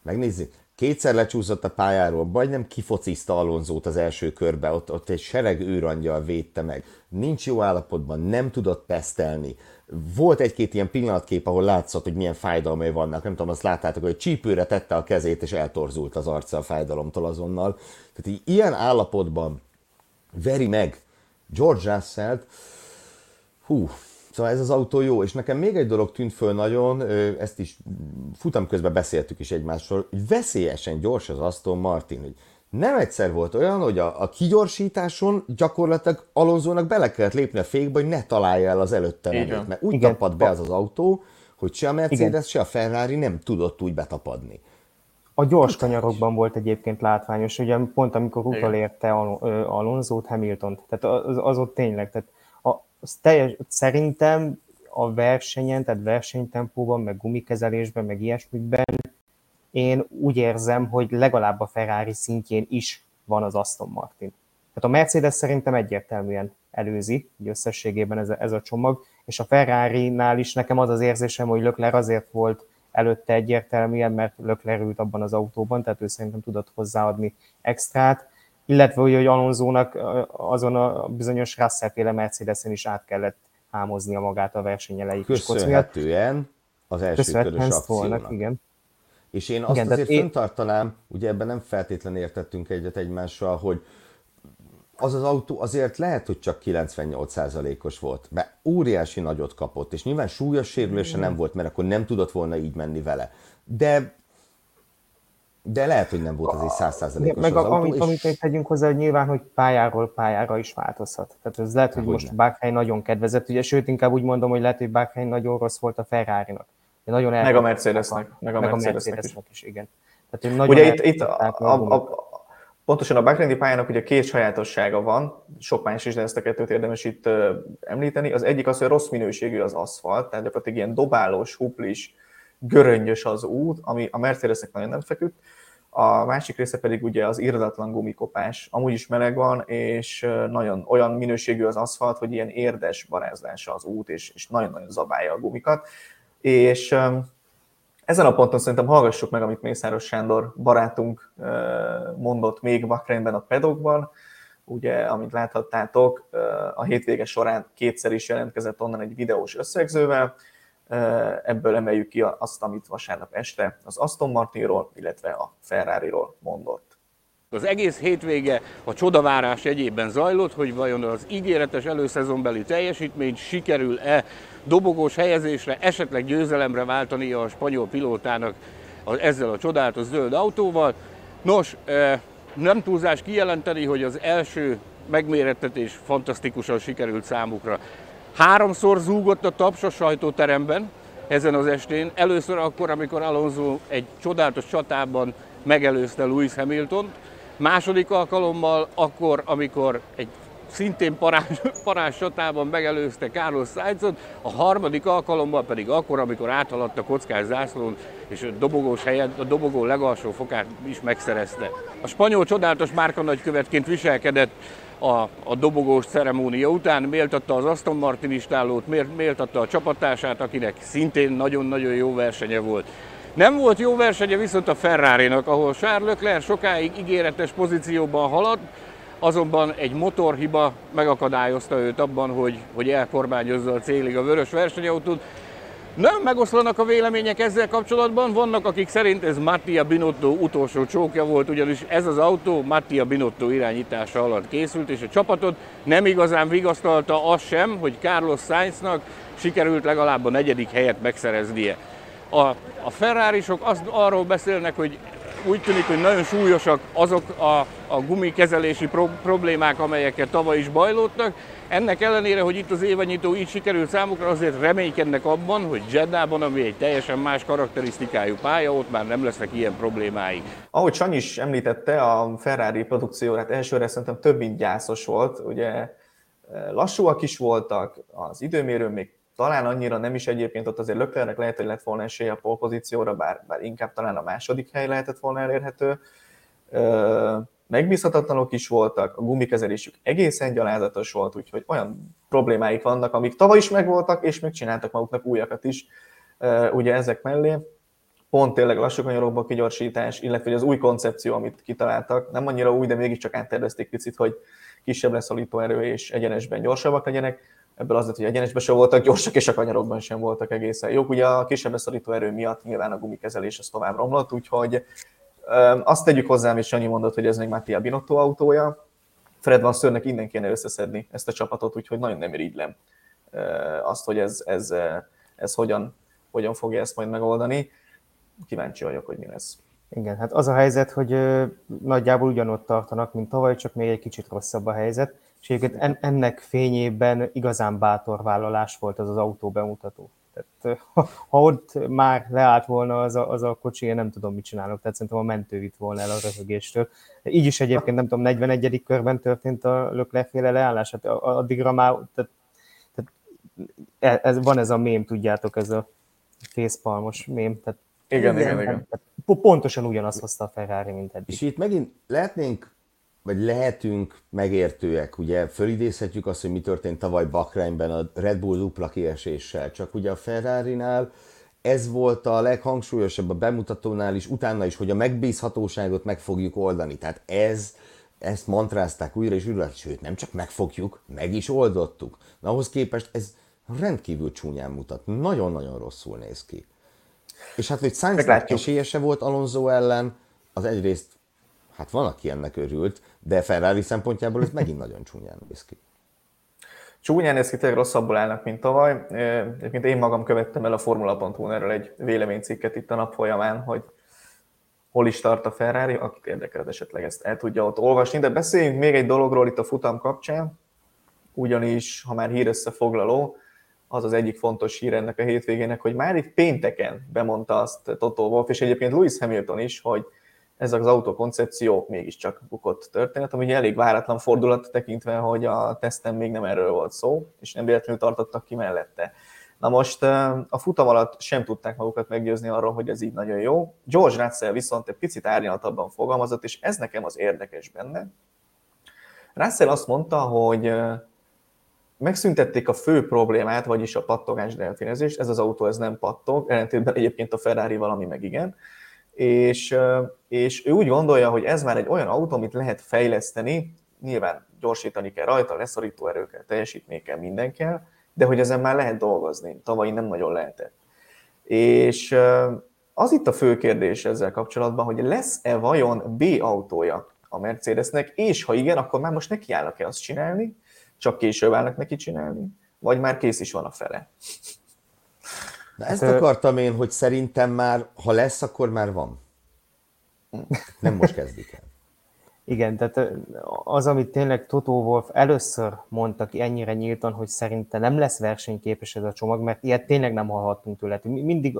megnézzük, kétszer lecsúszott a pályáról, vagy nem kifociszta Alonzót az első körbe, ott, ott egy sereg őrangyal védte meg. Nincs jó állapotban, nem tudott pesztelni volt egy-két ilyen pillanatkép, ahol látszott, hogy milyen fájdalmai vannak. Nem tudom, azt láttátok, hogy csípőre tette a kezét, és eltorzult az arca a fájdalomtól azonnal. Tehát így ilyen állapotban veri meg George russell hú, Szóval ez az autó jó, és nekem még egy dolog tűnt föl nagyon, ezt is futam közben beszéltük is egymásról, hogy veszélyesen gyors az Aston Martin, hogy nem egyszer volt olyan, hogy a, a kigyorsításon gyakorlatilag Alonzónak bele kellett lépni a fékbe, hogy ne találja el az előtte menőt, mert úgy Igen. tapad be az az autó, hogy se a Mercedes, Igen. se a Ferrari nem tudott úgy betapadni. A gyors kanyarokban volt egyébként látványos, ugye pont amikor utolérte Alonzót, Hamilton, tehát az, az ott tényleg, tehát az teljes, szerintem a versenyen, tehát versenytempóban, meg gumikezelésben, meg ilyesmikben én úgy érzem, hogy legalább a Ferrari szintjén is van az Aston Martin. Tehát a Mercedes szerintem egyértelműen előzi, így összességében ez a, ez a csomag, és a Ferrari-nál is nekem az az érzésem, hogy Lökler azért volt előtte egyértelműen, mert Lökler ült abban az autóban, tehát ő szerintem tudott hozzáadni extrát, illetve hogy Alonzónak azon a bizonyos Russell-féle Mercedesen is át kellett hámoznia magát a verseny elejé Köszönhetően az első körös akciónak. igen. És én azt Igen, azért én... föntartanám, ugye ebben nem feltétlenül értettünk egyet egymással, hogy az az autó azért lehet, hogy csak 98%-os volt, mert óriási nagyot kapott, és nyilván súlyos sérülése nem volt, mert akkor nem tudott volna így menni vele. De de lehet, hogy nem volt az egy százszázalékos Meg az autó, amit, és... amit még tegyünk hozzá, hogy nyilván, hogy pályáról pályára is változhat. Tehát ez lehet, hogy most Bahrein nagyon kedvezett, ugye, sőt, inkább úgy mondom, hogy lehet, hogy Bahrein nagyon rossz volt a Ferrari-nak. Nagyon meg a Mercedesnek. Meg a, meg a Mercedesnek, is. is. igen. Tehát, Ugye itt, itt a, a, a, Pontosan a Bahreini pályának ugye két sajátossága van, sok más is, de ezt a kettőt érdemes itt említeni. Az egyik az, hogy rossz minőségű az aszfalt, tehát gyakorlatilag ilyen dobálós, huplis, göröngyös az út, ami a Mercedesnek nagyon nem feküdt. A másik része pedig ugye az irdatlan gumikopás. Amúgy is meleg van, és nagyon olyan minőségű az aszfalt, hogy ilyen érdes barázlása az út, és, és nagyon-nagyon zabálja a gumikat. És ezen a ponton szerintem hallgassuk meg, amit Mészáros Sándor barátunk mondott még Bakreinben a pedokban. Ugye, amit láthattátok, a hétvége során kétszer is jelentkezett onnan egy videós összegzővel, ebből emeljük ki azt, amit vasárnap este az Aston Martinról, illetve a Ferrari-ról mondott. Az egész hétvége a csodavárás egyében zajlott, hogy vajon az ígéretes előszezonbeli teljesítményt sikerül-e dobogós helyezésre, esetleg győzelemre váltani a spanyol pilótának ezzel a csodálatos zöld autóval. Nos, nem túlzás kijelenteni, hogy az első megmérettetés fantasztikusan sikerült számukra. Háromszor zúgott a taps a sajtóteremben ezen az estén. Először akkor, amikor Alonso egy csodálatos csatában megelőzte Lewis Hamilton. Második alkalommal akkor, amikor egy szintén parás, parás csatában megelőzte Carlos Sainzot, a harmadik alkalommal pedig akkor, amikor áthaladt a kockás zászlón, és a dobogós helyen, a dobogó legalsó fokát is megszerezte. A spanyol csodálatos márka nagykövetként viselkedett a, a dobogós ceremónia után, méltatta az Aston Martin istállót, méltatta a csapatását, akinek szintén nagyon-nagyon jó versenye volt. Nem volt jó versenye viszont a Ferrari-nak, ahol Charles Leclerc sokáig ígéretes pozícióban haladt, azonban egy motorhiba megakadályozta őt abban, hogy, hogy elkormányozza a célig a vörös versenyautót. Nem megoszlanak a vélemények ezzel kapcsolatban, vannak akik szerint ez Mattia Binotto utolsó csókja volt, ugyanis ez az autó Mattia Binotto irányítása alatt készült, és a csapatot nem igazán vigasztalta az sem, hogy Carlos Sainznak sikerült legalább a negyedik helyet megszereznie. A, a Ferrari-sok azt arról beszélnek, hogy úgy tűnik, hogy nagyon súlyosak azok a, a gumikezelési pro- problémák, amelyeket tavaly is bajlódtak. Ennek ellenére, hogy itt az évanyító így sikerült számukra, azért reménykednek abban, hogy Jeddában, ami egy teljesen más karakterisztikájú pálya, ott már nem lesznek ilyen problémái. Ahogy Sanyi is említette, a Ferrari produkcióját elsőre szerintem több mint gyászos volt. Ugye eh, lassúak is voltak, az időmérő még talán annyira nem is egyébként, ott azért Löklernek lehet, hogy lett volna esélye a polpozícióra, bár, bár inkább talán a második hely lehetett volna elérhető. Megbízhatatlanok is voltak, a gumikezelésük egészen gyalázatos volt, úgyhogy olyan problémáik vannak, amik tavaly is megvoltak, és még csináltak maguknak újakat is, ugye ezek mellé. Pont tényleg lassú kanyarokba kigyorsítás, illetve az új koncepció, amit kitaláltak, nem annyira új, de mégiscsak áttervezték picit, hogy kisebb leszalító erő és egyenesben gyorsabbak legyenek ebből az lett, hogy egyenesben sem voltak gyorsak, és a kanyarokban sem voltak egészen jók. Ugye a kisebb beszorító erő miatt nyilván a gumikezelés az tovább romlott, úgyhogy azt tegyük hozzá, és Sanyi mondott, hogy ez még Mattia Binotto autója. Fred Van Szörnek innen kéne összeszedni ezt a csapatot, úgyhogy nagyon nem irigylem azt, hogy ez, ez, ez hogyan, hogyan fogja ezt majd megoldani. Kíváncsi vagyok, hogy mi lesz. Igen, hát az a helyzet, hogy nagyjából ugyanott tartanak, mint tavaly, csak még egy kicsit rosszabb a helyzet és egyébként ennek fényében igazán bátor vállalás volt az az autó bemutató. Tehát, ha, ott már leállt volna az a, az a kocsi, én nem tudom, mit csinálok, tehát szerintem a mentő vitt volna el a röhögéstől. Így is egyébként, nem tudom, 41. körben történt a löklerféle leállás, hát addigra már, tehát, tehát e, ez, van ez a mém, tudjátok, ez a fészpalmos mém, tehát igen, igen, igen. igen. Pontosan ugyanazt hozta a Ferrari, mint eddig. És itt megint lehetnénk vagy lehetünk megértőek, ugye fölidézhetjük azt, hogy mi történt tavaly Bakrányban a Red Bull dupla kieséssel, csak ugye a Ferrari-nál ez volt a leghangsúlyosabb a bemutatónál is, utána is, hogy a megbízhatóságot meg fogjuk oldani. Tehát ez, ezt mantrázták újra és újra, sőt, nem csak megfogjuk, meg is oldottuk. Na, ahhoz képest ez rendkívül csúnyán mutat. Nagyon-nagyon rosszul néz ki. És hát, hogy Sainznak esélyese volt Alonso ellen, az egyrészt Hát van, aki ennek örült, de Ferrari szempontjából ez megint nagyon csúnyán néz ki. Csúnyán néz ki, tényleg rosszabbul állnak, mint tavaly. Egyébként én magam követtem el a Formula.hu erről egy véleménycikket itt a nap folyamán, hogy hol is tart a Ferrari, akit érdekel, esetleg ezt el tudja ott olvasni. De beszéljünk még egy dologról itt a futam kapcsán, ugyanis, ha már hír összefoglaló, az az egyik fontos hír ennek a hétvégének, hogy már itt pénteken bemondta azt Toto Wolff, és egyébként Lewis Hamilton is, hogy ez az autókoncepció mégiscsak bukott történet, ami elég váratlan fordulat tekintve, hogy a teszten még nem erről volt szó, és nem véletlenül tartottak ki mellette. Na most a futam alatt sem tudták magukat meggyőzni arról, hogy ez így nagyon jó. George Russell viszont egy picit árnyaltabban fogalmazott, és ez nekem az érdekes benne. Russell azt mondta, hogy megszüntették a fő problémát, vagyis a pattogás delfinezést. Ez az autó ez nem pattog, ellentétben egyébként a Ferrari valami meg igen. És, és ő úgy gondolja, hogy ez már egy olyan autó, amit lehet fejleszteni, nyilván gyorsítani kell rajta, leszorító erőkkel, teljesítmény kell, minden kell, de hogy ezen már lehet dolgozni. Tavaly nem nagyon lehetett. És az itt a fő kérdés ezzel kapcsolatban, hogy lesz-e vajon B autója a Mercedesnek, és ha igen, akkor már most nekiállnak-e azt csinálni, csak később állnak neki csinálni, vagy már kész is van a fele. Na ezt hát, akartam én, hogy szerintem már, ha lesz, akkor már van. Nem most kezdik el. Igen, tehát az, amit tényleg Toto Wolf először mondta ki ennyire nyíltan, hogy szerinte nem lesz versenyképes ez a csomag, mert ilyet tényleg nem hallhattunk tőle. Mindig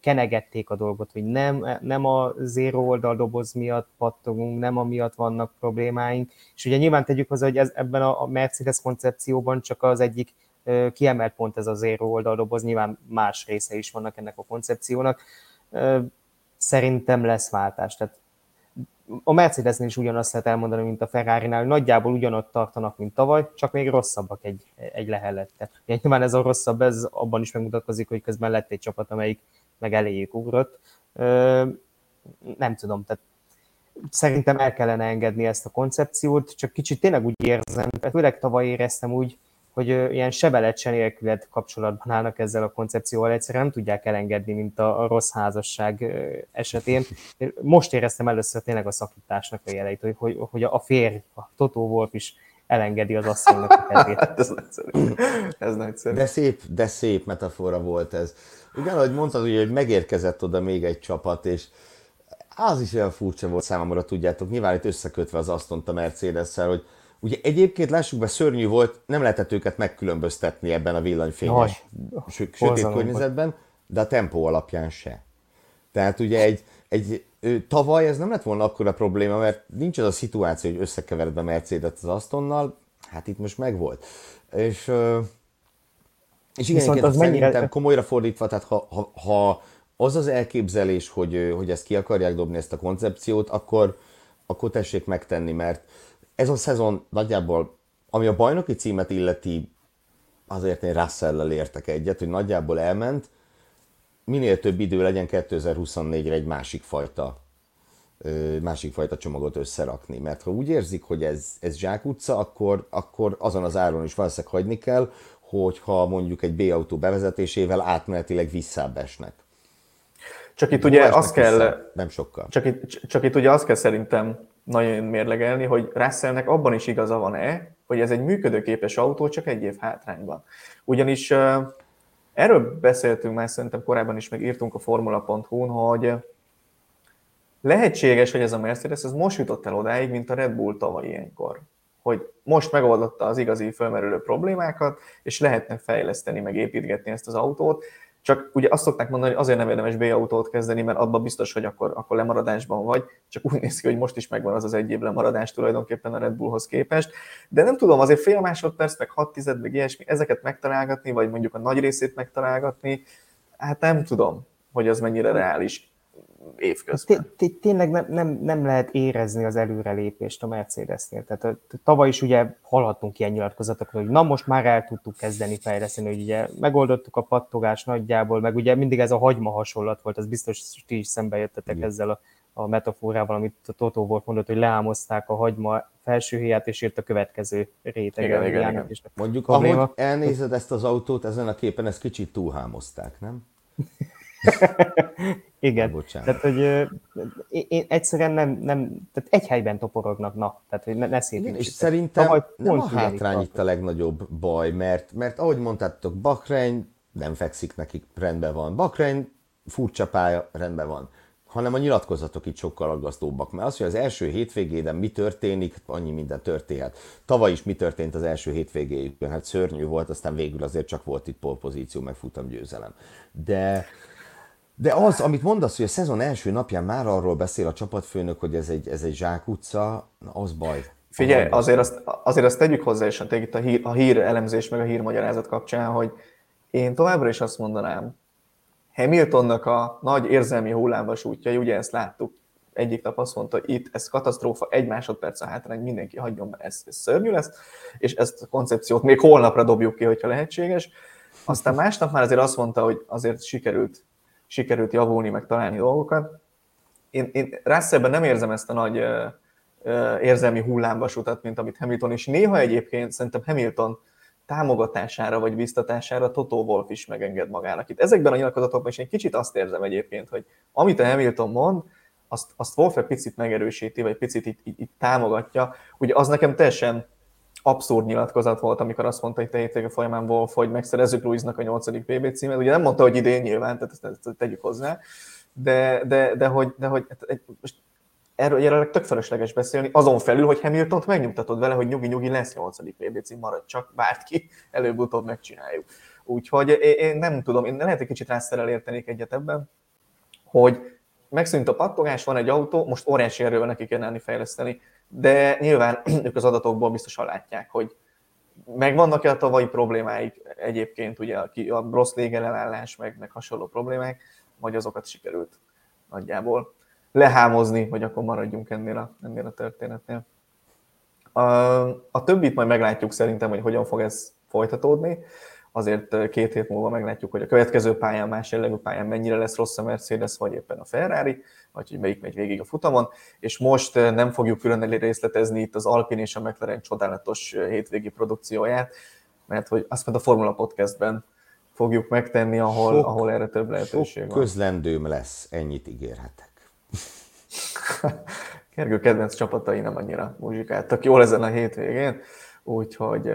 kenegették a dolgot, hogy nem, nem a zéro oldal doboz miatt pattogunk, nem amiatt vannak problémáink, és ugye nyilván tegyük hozzá, hogy ez, ebben a Mercedes koncepcióban csak az egyik kiemelt pont ez a zéro oldal doboz, nyilván más része is vannak ennek a koncepciónak. Szerintem lesz váltás, tehát a Mercedesnél is ugyanazt lehet elmondani, mint a Ferrari-nál, nagyjából ugyanott tartanak, mint tavaly, csak még rosszabbak egy, egy lehellette. Nyilván ez a rosszabb, ez abban is megmutatkozik, hogy közben lett egy csapat, amelyik meg eléjük ugrott. Nem tudom, tehát szerintem el kellene engedni ezt a koncepciót, csak kicsit tényleg úgy érzem, főleg tavaly éreztem úgy, hogy ilyen sebelet se nélküled kapcsolatban állnak ezzel a koncepcióval, egyszerűen nem tudják elengedni, mint a, rossz házasság esetén. Most éreztem először tényleg a szakításnak a jeleit, hogy, hogy, hogy a férj, a Totó Wolf is elengedi az asszonynak a. Hát ez nagyszerű. Ez nagyszerű. De szép, de szép metafora volt ez. Igen, ahogy mondtad, ugye, hogy megérkezett oda még egy csapat, és az is olyan furcsa volt számomra, tudjátok, nyilván itt összekötve az asztont a mercedes hogy Ugye egyébként lássuk be, szörnyű volt, nem lehetett őket megkülönböztetni ebben a villanyfényes, sötét környezetben, de a tempó alapján se. Tehát ugye egy, egy tavaly ez nem lett volna akkora probléma, mert nincs az a szituáció, hogy összekevered a Mercedes az Astonnal, hát itt most megvolt. És, és igen, Viszont az szerintem mennyire... komolyra fordítva, tehát ha, ha, ha az az elképzelés, hogy, hogy ezt ki akarják dobni, ezt a koncepciót, akkor, akkor tessék megtenni, mert ez a szezon nagyjából, ami a bajnoki címet illeti, azért én russell értek egyet, hogy nagyjából elment, minél több idő legyen 2024-re egy másik fajta másik fajta csomagot összerakni. Mert ha úgy érzik, hogy ez, ez zsákutca, akkor, akkor azon az áron is valószínűleg hagyni kell, hogyha mondjuk egy B-autó bevezetésével átmenetileg visszábbesnek. Csak itt ugye azt kell... Vissza, nem sokkal. Csak itt, csak itt ugye azt kell szerintem nagyon mérlegelni, hogy Russellnek abban is igaza van-e, hogy ez egy működőképes autó, csak egy év hátrányban. Ugyanis erről beszéltünk már szerintem korábban is, meg írtunk a formula.hu-n, hogy lehetséges, hogy ez a Mercedes ez most jutott el odáig, mint a Red Bull tavaly ilyenkor. Hogy most megoldotta az igazi fölmerülő problémákat, és lehetne fejleszteni, meg építgetni ezt az autót, csak ugye azt szokták mondani, hogy azért nem érdemes B-autót kezdeni, mert abban biztos, hogy akkor, akkor lemaradásban vagy, csak úgy néz ki, hogy most is megvan az az egy év lemaradás tulajdonképpen a Red Bullhoz képest. De nem tudom, azért fél másodperc, meg hat tized, meg ilyesmi, ezeket megtalálgatni, vagy mondjuk a nagy részét megtalálgatni, hát nem tudom, hogy az mennyire reális évközben. Tényleg nem, nem, nem lehet érezni az előrelépést a Mercedesnél. Tehát tavaly is ugye hallhattunk ilyen nyilatkozatokról, hogy na most már el tudtuk kezdeni fejleszteni, hogy ugye megoldottuk a pattogást nagyjából, meg ugye mindig ez a hagyma hasonlat volt, az biztos, hogy ti is szembe jöttetek Igen. ezzel a, a metaforával, amit a Totó volt mondott, hogy leámozták a hagyma felső héját, és jött a következő réteg. Igen, igen, igen. Mondjuk, ahogy elnézed ezt az autót, ezen a képen ezt kicsit túlhámozták, nem? Igen. Bocsánat. Tehát, hogy én egyszerűen nem, nem, tehát egy helyben toporognak, na, tehát hogy ne, ne Igen, És szerintem Tavaly nem a hátrány itt a legnagyobb baj, mert, mert ahogy mondtátok, Bahrein nem fekszik nekik, rendben van. Bahrein furcsa pálya, rendben van hanem a nyilatkozatok itt sokkal aggasztóbbak. Mert az, hogy az első hétvégéden mi történik, annyi minden történhet. Tavaly is mi történt az első hétvégéjükben, hát szörnyű volt, aztán végül azért csak volt itt polpozíció, meg futam győzelem. De, De az, amit mondasz, hogy a szezon első napján már arról beszél a csapatfőnök, hogy ez egy, ez egy zsákutca, az baj. Figyelj, azért azt, azért azt tegyük hozzá, és itt a hír, a hír elemzés meg a hírmagyarázat kapcsán, hogy én továbbra is azt mondanám, Hamiltonnak a nagy érzelmi hullámvas útjai, ugye ezt láttuk, egyik nap azt mondta, hogy itt ez katasztrófa, egy másodperc a hátrány, mindenki hagyjon be, ez, ez szörnyű lesz, és ezt a koncepciót még holnapra dobjuk ki, hogyha lehetséges. Aztán másnap már azért azt mondta, hogy azért sikerült, sikerült javulni, meg találni dolgokat. Én, én Russellben nem érzem ezt a nagy uh, uh, érzelmi hullámvasutat, mint amit Hamilton, és néha egyébként szerintem Hamilton támogatására vagy biztatására Toto Wolf is megenged magának. Itt ezekben a nyilatkozatokban is egy kicsit azt érzem egyébként, hogy amit a Hamilton mond, azt, azt Wolf egy picit megerősíti, vagy picit itt, itt, itt támogatja. Ugye az nekem teljesen abszurd nyilatkozat volt, amikor azt mondta itt a hétvége folyamán Wolf, hogy megszerezzük Luiznak a 8. PB címet. Ugye nem mondta, hogy idén nyilván, tehát ezt, ezt tegyük hozzá, de, de, de hogy, de hogy hát most erről jelenleg tök felesleges beszélni, azon felül, hogy Hamilton-t megnyugtatod vele, hogy nyugi-nyugi lesz 8. PB cím, marad csak, várt ki, előbb-utóbb megcsináljuk. Úgyhogy én, nem tudom, én lehet egy kicsit rászerel értenék egyet ebben, hogy megszűnt a pattogás, van egy autó, most óriási erővel neki kell állni fejleszteni, de nyilván ők az adatokból biztosan látják, hogy megvannak-e a tavalyi problémáik egyébként, ugye a rossz légellenállás, meg, meg hasonló problémák, vagy azokat sikerült nagyjából lehámozni, hogy akkor maradjunk ennél a, ennél a történetnél. A, a többit majd meglátjuk szerintem, hogy hogyan fog ez folytatódni. Azért két hét múlva meglátjuk, hogy a következő pályán, más jellegű pályán mennyire lesz rossz a Mercedes, vagy éppen a Ferrari, vagy hogy melyik megy végig a futamon. És most nem fogjuk külön részletezni itt az Alpine és a McLaren csodálatos hétvégi produkcióját, mert hogy azt mondta a Formula Podcastben fogjuk megtenni, ahol, sok, ahol erre több lehetőség sok van. közlendőm lesz, ennyit ígérhetek. Gergő kedvenc csapatai nem annyira muzsikáltak jól ezen a hétvégén, úgyhogy,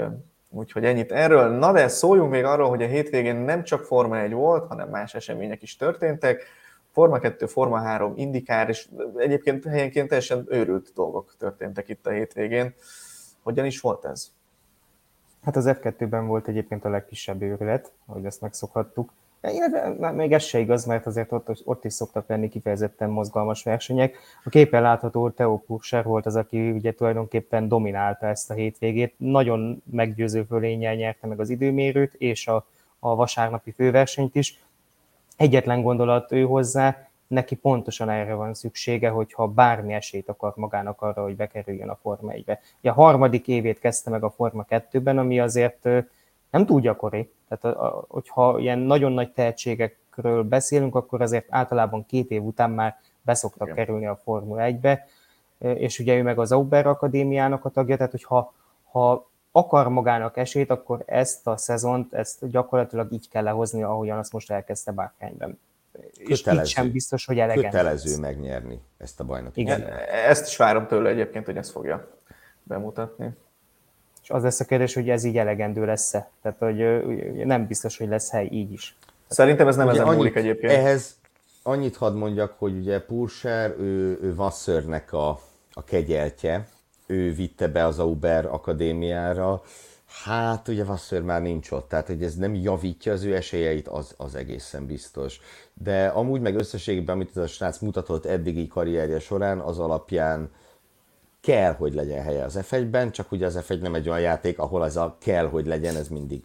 úgyhogy ennyit erről. Na de szóljunk még arról, hogy a hétvégén nem csak Forma 1 volt, hanem más események is történtek. Forma 2, Forma 3, Indikár, és egyébként helyenként teljesen őrült dolgok történtek itt a hétvégén. Hogyan is volt ez? Hát az F2-ben volt egyébként a legkisebb őrület, ahogy ezt megszokhattuk. Illetve még ez se igaz, mert azért ott, ott is szoktak lenni kifejezetten mozgalmas versenyek. A képen látható Theo Purser volt az, aki ugye tulajdonképpen dominálta ezt a hétvégét. Nagyon meggyőző fölényel nyerte meg az időmérőt és a, a vasárnapi főversenyt is. Egyetlen gondolat ő hozzá, neki pontosan erre van szüksége, hogyha bármi esélyt akar magának arra, hogy bekerüljön a Forma 1-be. a harmadik évét kezdte meg a Forma 2-ben, ami azért nem túl gyakori. Tehát, a, a, hogyha ilyen nagyon nagy tehetségekről beszélünk, akkor azért általában két év után már beszoktak Igen. kerülni a Formula 1-be, és ugye ő meg az Auber Akadémiának a tagja, tehát hogyha ha akar magának esélyt, akkor ezt a szezont, ezt gyakorlatilag így kell lehozni, ahogyan azt most elkezdte Bárkányban. És így sem biztos, hogy elegendő Kötelező lesz. megnyerni ezt a bajnokot. Igen, ezt is várom tőle egyébként, hogy ezt fogja bemutatni. És az lesz a kérdés, hogy ez így elegendő lesz-e. Tehát, hogy nem biztos, hogy lesz hely így is. Szerintem ez nem ugye ezen múlik egyébként. Ehhez annyit hadd mondjak, hogy ugye Pulser, ő, ő Vasszörnek a, a kegyeltje, ő vitte be az Auber akadémiára, Hát ugye Vasször már nincs ott, tehát hogy ez nem javítja az ő esélyeit, az, az egészen biztos. De amúgy meg összességében, amit ez a srác mutatott eddigi karrierje során, az alapján kell, hogy legyen helye az F1-ben, csak ugye az F1 nem egy olyan játék, ahol ez a kell, hogy legyen, ez mindig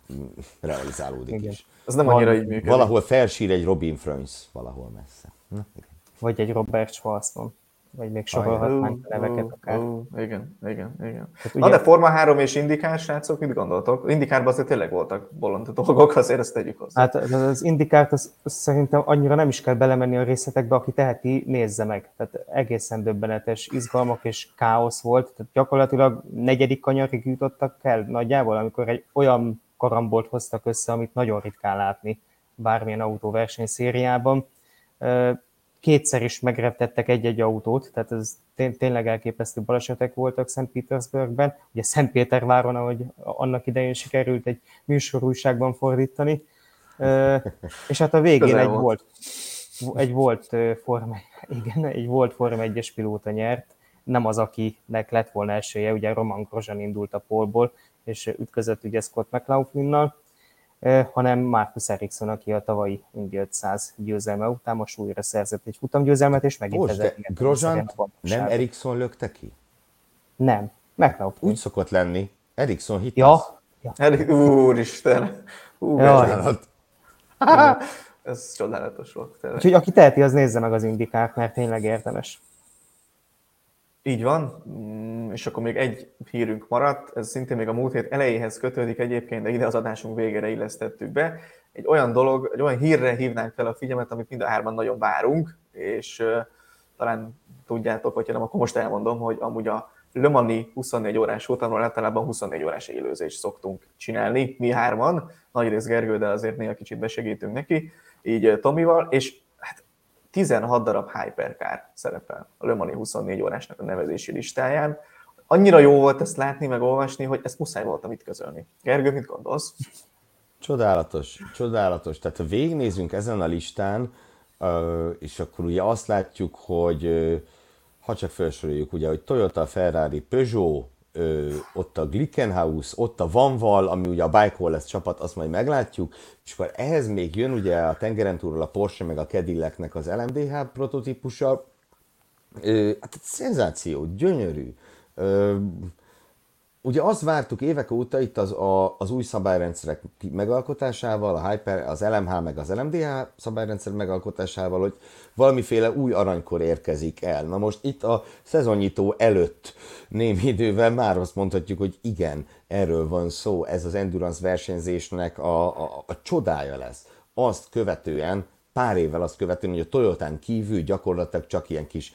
realizálódik igen. is. Ez nem annyira így működik. Valahol felsír egy Robin Fröns, valahol messze. Na, igen. Vagy egy Robert Schwarzman vagy még sorolhatnánk a neveket akár. Igen, igen, igen. Hát ugye... Na de Forma 3 és Indikár, srácok, mit gondoltok? Indikárban azért tényleg voltak bolond dolgok, azért ezt tegyük hozzá. Hát az Indikárt az, az szerintem annyira nem is kell belemenni a részletekbe, aki teheti, nézze meg. Tehát egészen döbbenetes izgalmak és káosz volt. Tehát gyakorlatilag negyedik kanyarig jutottak el nagyjából, amikor egy olyan karambolt hoztak össze, amit nagyon ritkán látni bármilyen autóverseny szériában kétszer is megreptettek egy-egy autót, tehát ez tényleg elképesztő balesetek voltak Szent Petersburgben. Ugye Szentpéterváron, ahogy annak idején sikerült egy műsorújságban fordítani. És hát a végén egy volt. egy volt Forma, igen, egy volt Forma 1-es pilóta nyert, nem az, akinek lett volna esélye, ugye Roman Grosjean indult a polból, és ütközött ugye Scott McLaughlin-nal. Hanem Marcus Ericsson, aki a tavalyi Indy 500 győzelme után most újra szerzett egy futamgyőzelmet, és megint Most, de Grozsant nem Ericsson lökte ki? Nem, McLaughlin. Úgy szokott lenni. Ericsson hit Ja. ja. Erik, úristen. Ú, Jaj. Ez csodálatos volt. Tényleg. Úgyhogy aki teheti, az nézze meg az indikát, mert tényleg érdemes. Így van, Mm, és akkor még egy hírünk maradt, ez szintén még a múlt hét elejéhez kötődik egyébként, de ide az adásunk végére illesztettük be. Egy olyan dolog, egy olyan hírre hívnánk fel a figyelmet, amit mind a hárman nagyon várunk, és uh, talán tudjátok, hogyha nem, akkor most elmondom, hogy amúgy a Le Mani 24 órás futamról általában 24 órás élőzést szoktunk csinálni, mi hárman, nagy rész Gergő, de azért néha kicsit besegítünk neki, így Tomival, és hát 16 darab Hypercar szerepel a Le Mani 24 órásnak a nevezési listáján. Annyira jó volt ezt látni, meg olvasni, hogy ezt muszáj voltam itt közölni. Gergő, mit gondolsz? Csodálatos, csodálatos. Tehát ha végignézünk ezen a listán, és akkor ugye azt látjuk, hogy ha csak felsoroljuk, ugye, hogy Toyota, Ferrari, Peugeot, ott a Glickenhaus, ott a Vanval, ami ugye a Bike lesz csapat, azt majd meglátjuk, és akkor ehhez még jön ugye a tengeren túlról a Porsche meg a Cadillacnek az LMDH prototípusa, hát szenzáció, gyönyörű. Ugye azt vártuk évek óta itt az, a, az új szabályrendszerek megalkotásával, a Hyper, az LMH meg az LMDH szabályrendszer megalkotásával, hogy valamiféle új aranykor érkezik el. Na most itt a szezonnyitó előtt némi idővel már azt mondhatjuk, hogy igen, erről van szó, ez az endurance versenyzésnek a, a, a csodája lesz. Azt követően pár évvel azt követően, hogy a Toyotán kívül gyakorlatilag csak ilyen kis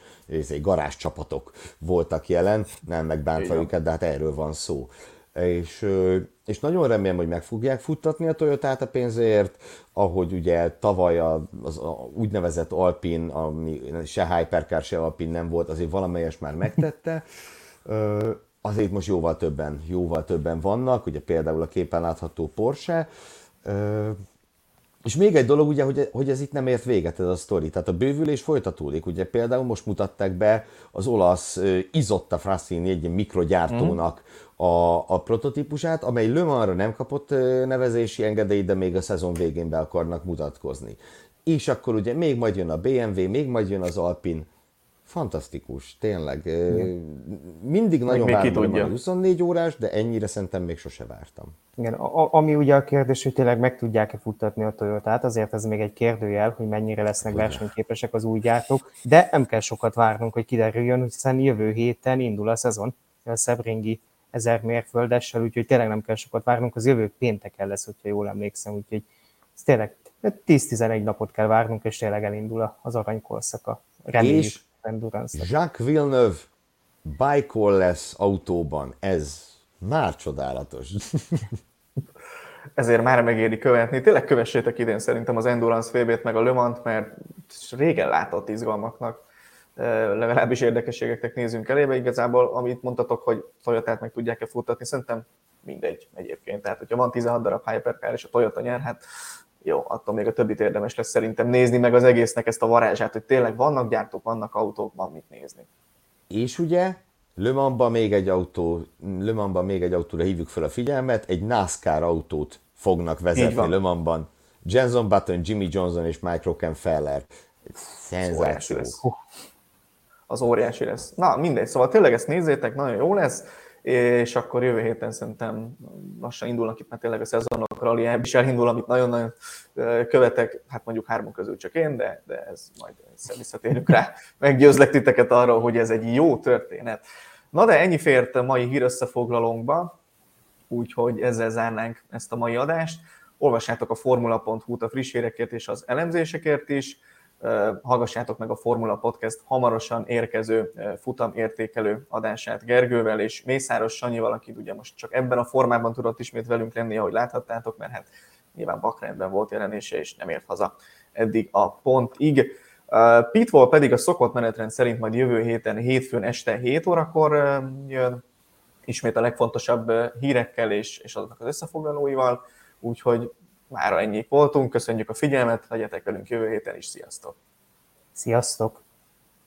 garázs csapatok voltak jelen, nem megbántva Igen. őket, de hát erről van szó. És, és nagyon remélem, hogy meg fogják futtatni a Toyotát a pénzért, ahogy ugye tavaly az, a úgynevezett Alpin, ami se Hypercar, se Alpin nem volt, azért valamelyes már megtette. Azért most jóval többen, jóval többen vannak, ugye például a képen látható Porsche, és még egy dolog, ugye, hogy, hogy ez itt nem ért véget ez a sztori, tehát a bővülés folytatódik. Ugye például most mutatták be az olasz uh, Izotta Frassini, egy mikrogyártónak mm. a, a prototípusát, amely Le Mansra nem kapott uh, nevezési engedélyt, de még a szezon végén be akarnak mutatkozni. És akkor ugye még majd jön a BMW, még majd jön az Alpin, fantasztikus, tényleg. Igen. Mindig nagyon még várom a 24 órás, de ennyire szerintem még sose vártam. Igen, a, ami ugye a kérdés, hogy tényleg meg tudják-e futtatni a Toyotát, azért ez még egy kérdőjel, hogy mennyire lesznek Ugye. versenyképesek az új gyártók, de nem kell sokat várnunk, hogy kiderüljön, hiszen jövő héten indul a szezon, a Szebringi ezer mérföldessel, úgyhogy tényleg nem kell sokat várnunk, az jövő pénteken lesz, hogyha jól emlékszem, úgyhogy ez tényleg 10-11 napot kell várnunk, és tényleg elindul az aranykorszaka. Reméljük. És endurance Jacques Villeneuve bike lesz autóban, ez már csodálatos. Ezért már megéri követni. Tényleg kövessétek idén szerintem az Endurance vb meg a Le Mans, mert régen látott izgalmaknak legalábbis érdekességeknek nézünk elébe. Igazából, amit mondtatok, hogy Toyota-t meg tudják-e futtatni, szerintem mindegy egyébként. Tehát, hogyha van 16 darab Hypercar és a Toyota nyer, hát jó, attól még a többit érdemes lesz szerintem nézni, meg az egésznek ezt a varázsát, hogy tényleg vannak gyártók, vannak autók, van mit nézni. És ugye Le Mansban még egy autó, Le Mansban még egy autóra hívjuk fel a figyelmet, egy NASCAR autót fognak vezetni Le Mansban. Jenson Button, Jimmy Johnson és Mike Rockefeller. Szenzáció. Az óriási lesz. Na, mindegy, szóval tényleg ezt nézzétek, nagyon jó lesz és akkor jövő héten szerintem lassan indulnak itt, mert tényleg a szezonok rally is elindul, amit nagyon-nagyon követek, hát mondjuk hárman közül csak én, de, de ez majd visszatérünk rá. Meggyőzlek titeket arról, hogy ez egy jó történet. Na de ennyi fért a mai hír összefoglalónkba, úgyhogy ezzel zárnánk ezt a mai adást. Olvassátok a formula.hu-t a friss hírekért és az elemzésekért is hallgassátok meg a Formula Podcast hamarosan érkező futam értékelő adását Gergővel és Mészáros Sanyival, aki ugye most csak ebben a formában tudott ismét velünk lenni, ahogy láthattátok, mert hát nyilván Bakrendben volt jelenése, és nem ért haza eddig a pontig. Pitwall pedig a szokott menetrend szerint majd jövő héten, hétfőn este 7 órakor jön, ismét a legfontosabb hírekkel és, és azoknak az összefoglalóival, úgyhogy már ennyi voltunk, köszönjük a figyelmet, legyetek velünk jövő héten is, sziasztok! Sziasztok!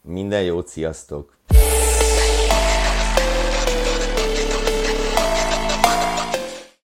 Minden jót, sziasztok!